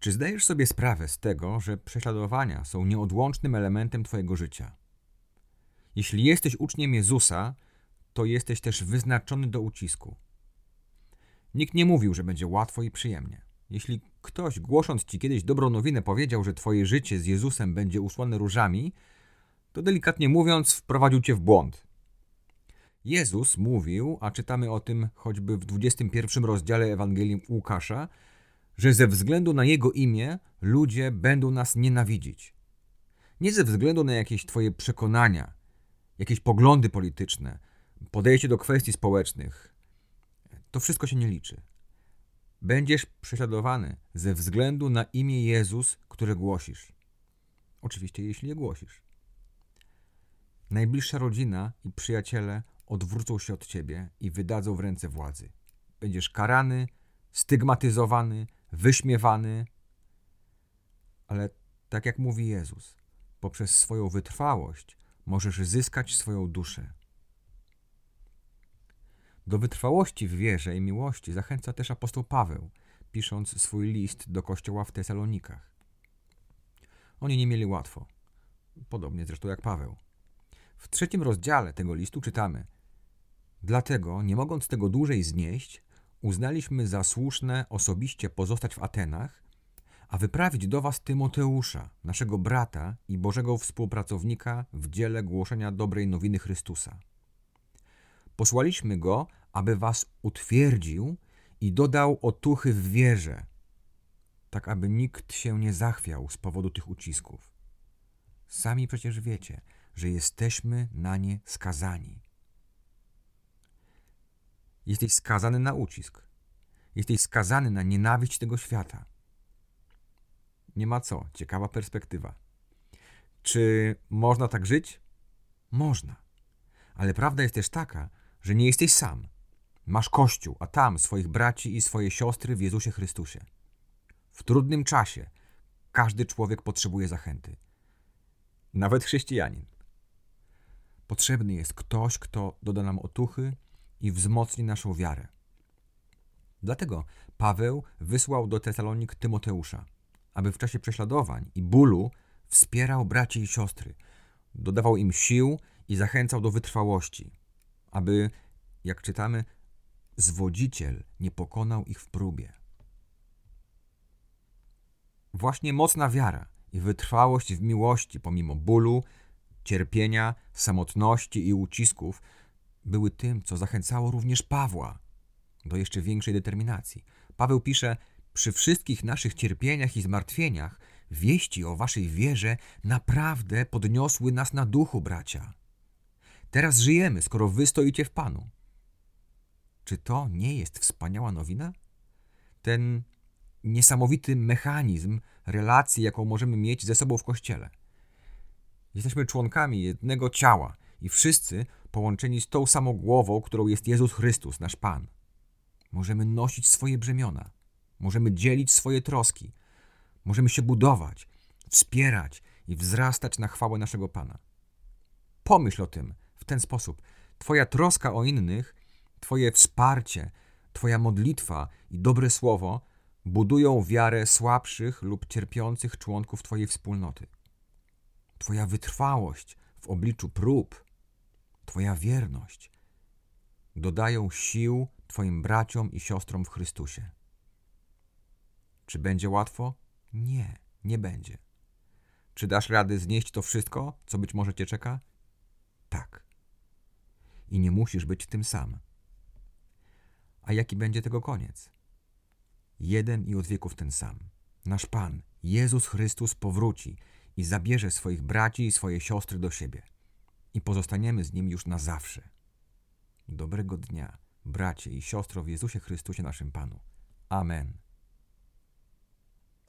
Czy zdajesz sobie sprawę z tego, że prześladowania są nieodłącznym elementem Twojego życia? Jeśli jesteś uczniem Jezusa, to jesteś też wyznaczony do ucisku. Nikt nie mówił, że będzie łatwo i przyjemnie. Jeśli ktoś, głosząc ci kiedyś dobrą nowinę, powiedział, że twoje życie z Jezusem będzie usłane różami, to delikatnie mówiąc, wprowadził cię w błąd. Jezus mówił, a czytamy o tym choćby w 21 rozdziale Ewangelii Łukasza, że ze względu na Jego imię ludzie będą nas nienawidzić. Nie ze względu na jakieś Twoje przekonania, jakieś poglądy polityczne, podejście do kwestii społecznych. To wszystko się nie liczy. Będziesz prześladowany ze względu na imię Jezus, które głosisz. Oczywiście, jeśli je głosisz. Najbliższa rodzina i przyjaciele odwrócą się od ciebie i wydadzą w ręce władzy. Będziesz karany, stygmatyzowany, wyśmiewany, ale tak jak mówi Jezus, poprzez swoją wytrwałość możesz zyskać swoją duszę. Do wytrwałości w wierze i miłości zachęca też apostoł Paweł, pisząc swój list do kościoła w Tesalonikach. Oni nie mieli łatwo, podobnie zresztą jak Paweł. W trzecim rozdziale tego listu czytamy: Dlatego, nie mogąc tego dłużej znieść, uznaliśmy za słuszne osobiście pozostać w Atenach, a wyprawić do Was Tymoteusza, naszego brata i Bożego współpracownika w dziele głoszenia dobrej nowiny Chrystusa. Posłaliśmy go, aby Was utwierdził i dodał otuchy w wierze, tak aby nikt się nie zachwiał z powodu tych ucisków. Sami przecież wiecie, że jesteśmy na nie skazani. Jesteś skazany na ucisk. Jesteś skazany na nienawiść tego świata. Nie ma co, ciekawa perspektywa. Czy można tak żyć? Można. Ale prawda jest też taka, że nie jesteś sam. Masz Kościół, a tam swoich braci i swoje siostry w Jezusie Chrystusie. W trudnym czasie każdy człowiek potrzebuje zachęty. Nawet chrześcijanin. Potrzebny jest ktoś, kto doda nam otuchy i wzmocni naszą wiarę. Dlatego Paweł wysłał do Tesalonik Tymoteusza, aby w czasie prześladowań i bólu wspierał braci i siostry, dodawał im sił i zachęcał do wytrwałości, aby, jak czytamy, zwodziciel nie pokonał ich w próbie. Właśnie mocna wiara i wytrwałość w miłości pomimo bólu, cierpienia, samotności i ucisków były tym, co zachęcało również Pawła do jeszcze większej determinacji. Paweł pisze: Przy wszystkich naszych cierpieniach i zmartwieniach, wieści o waszej wierze naprawdę podniosły nas na duchu, bracia. Teraz żyjemy, skoro wy stoicie w Panu. Czy to nie jest wspaniała nowina? Ten niesamowity mechanizm relacji, jaką możemy mieć ze sobą w kościele. Jesteśmy członkami jednego ciała i wszyscy połączeni z tą samą głową, którą jest Jezus Chrystus, nasz Pan. Możemy nosić swoje brzemiona, możemy dzielić swoje troski, możemy się budować, wspierać i wzrastać na chwałę naszego Pana. Pomyśl o tym w ten sposób. Twoja troska o innych, Twoje wsparcie, Twoja modlitwa i dobre słowo budują wiarę słabszych lub cierpiących członków Twojej wspólnoty. Twoja wytrwałość w obliczu prób Twoja wierność dodają sił Twoim braciom i siostrom w Chrystusie. Czy będzie łatwo? Nie, nie będzie. Czy dasz rady znieść to wszystko, co być może Cię czeka? Tak. I nie musisz być tym sam. A jaki będzie tego koniec? Jeden i od wieków ten sam. Nasz Pan, Jezus Chrystus, powróci i zabierze swoich braci i swoje siostry do siebie i pozostaniemy z Nim już na zawsze. Dobrego dnia, bracie i siostro w Jezusie Chrystusie naszym Panu. Amen.